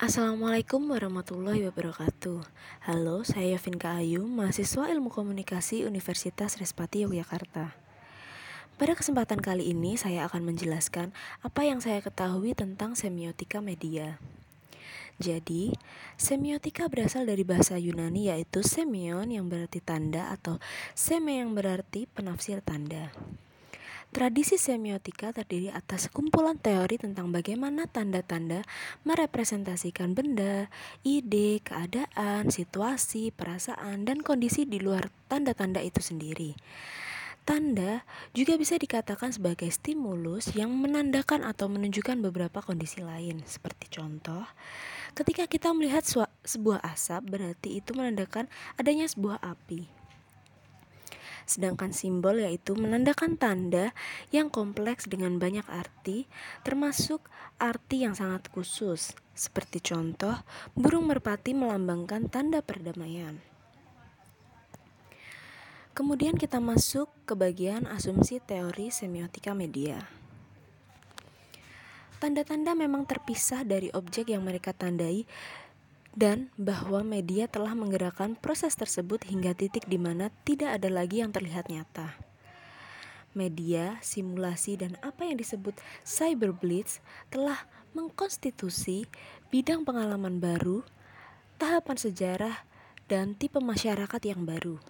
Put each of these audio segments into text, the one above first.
Assalamualaikum warahmatullahi wabarakatuh. Halo, saya Yovinka Ayu, mahasiswa ilmu komunikasi Universitas Respati Yogyakarta. Pada kesempatan kali ini saya akan menjelaskan apa yang saya ketahui tentang semiotika media. Jadi, semiotika berasal dari bahasa Yunani yaitu semion yang berarti tanda atau seme yang berarti penafsir tanda. Tradisi semiotika terdiri atas kumpulan teori tentang bagaimana tanda-tanda merepresentasikan benda, ide, keadaan, situasi, perasaan, dan kondisi di luar tanda-tanda itu sendiri. Tanda juga bisa dikatakan sebagai stimulus yang menandakan atau menunjukkan beberapa kondisi lain, seperti contoh, ketika kita melihat sebuah asap, berarti itu menandakan adanya sebuah api. Sedangkan simbol yaitu menandakan tanda yang kompleks dengan banyak arti, termasuk arti yang sangat khusus. Seperti contoh, burung merpati melambangkan tanda perdamaian. Kemudian kita masuk ke bagian asumsi teori semiotika media. Tanda-tanda memang terpisah dari objek yang mereka tandai dan bahwa media telah menggerakkan proses tersebut hingga titik di mana tidak ada lagi yang terlihat nyata. Media, simulasi, dan apa yang disebut cyberblitz telah mengkonstitusi bidang pengalaman baru, tahapan sejarah, dan tipe masyarakat yang baru.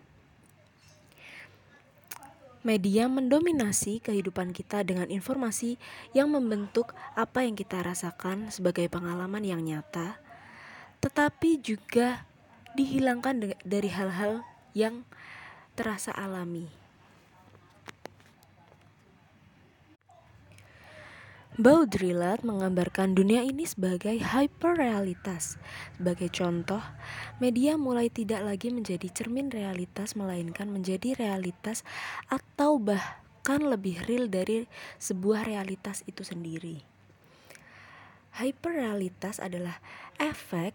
Media mendominasi kehidupan kita dengan informasi yang membentuk apa yang kita rasakan sebagai pengalaman yang nyata tetapi juga dihilangkan dari hal-hal yang terasa alami. Baudrillard menggambarkan dunia ini sebagai hyperrealitas. Sebagai contoh, media mulai tidak lagi menjadi cermin realitas melainkan menjadi realitas atau bahkan lebih real dari sebuah realitas itu sendiri. Hyperrealitas adalah efek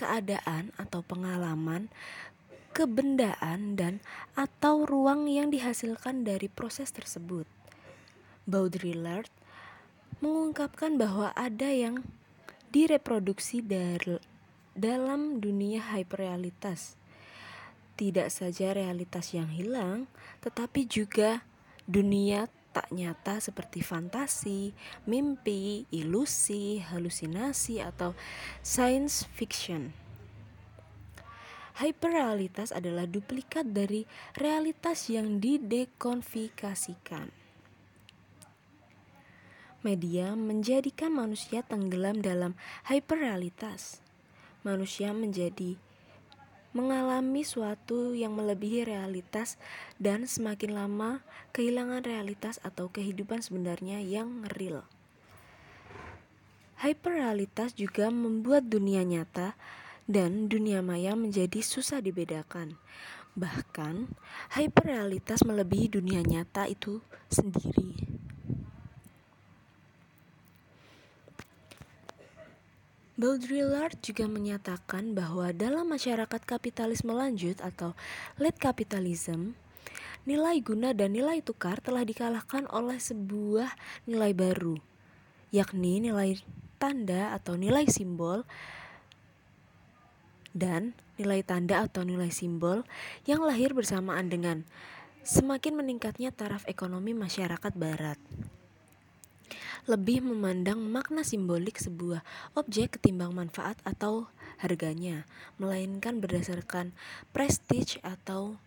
keadaan atau pengalaman, kebendaan dan atau ruang yang dihasilkan dari proses tersebut. Baudrillard mengungkapkan bahwa ada yang direproduksi dari dalam dunia hyperrealitas. Tidak saja realitas yang hilang, tetapi juga dunia tak nyata seperti fantasi, mimpi, ilusi, halusinasi, atau science fiction. Hyperrealitas adalah duplikat dari realitas yang didekonfikasikan. Media menjadikan manusia tenggelam dalam hyperrealitas. Manusia menjadi mengalami suatu yang melebihi realitas dan semakin lama kehilangan realitas atau kehidupan sebenarnya yang real. Hyperrealitas juga membuat dunia nyata dan dunia maya menjadi susah dibedakan. Bahkan, hyperrealitas melebihi dunia nyata itu sendiri. Baudrillard juga menyatakan bahwa dalam masyarakat kapitalisme lanjut atau late capitalism, nilai guna dan nilai tukar telah dikalahkan oleh sebuah nilai baru, yakni nilai tanda atau nilai simbol dan nilai tanda atau nilai simbol yang lahir bersamaan dengan semakin meningkatnya taraf ekonomi masyarakat barat lebih memandang makna simbolik sebuah objek ketimbang manfaat atau harganya, melainkan berdasarkan prestige atau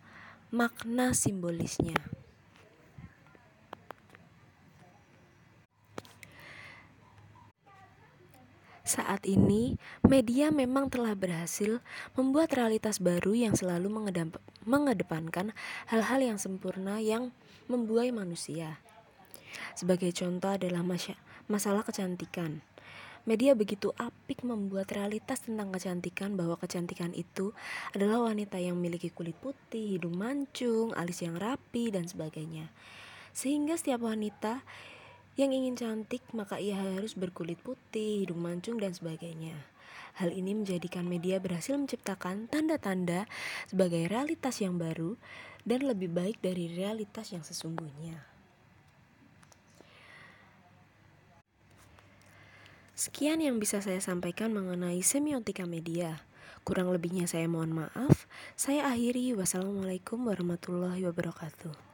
makna simbolisnya. Saat ini, media memang telah berhasil membuat realitas baru yang selalu mengedepankan hal-hal yang sempurna yang membuai manusia. Sebagai contoh adalah masalah kecantikan. Media begitu apik membuat realitas tentang kecantikan bahwa kecantikan itu adalah wanita yang memiliki kulit putih, hidung mancung, alis yang rapi, dan sebagainya. Sehingga setiap wanita yang ingin cantik maka ia harus berkulit putih, hidung mancung, dan sebagainya. Hal ini menjadikan media berhasil menciptakan tanda-tanda sebagai realitas yang baru dan lebih baik dari realitas yang sesungguhnya. Sekian yang bisa saya sampaikan mengenai semiotika media. Kurang lebihnya saya mohon maaf. Saya akhiri. Wassalamualaikum warahmatullahi wabarakatuh.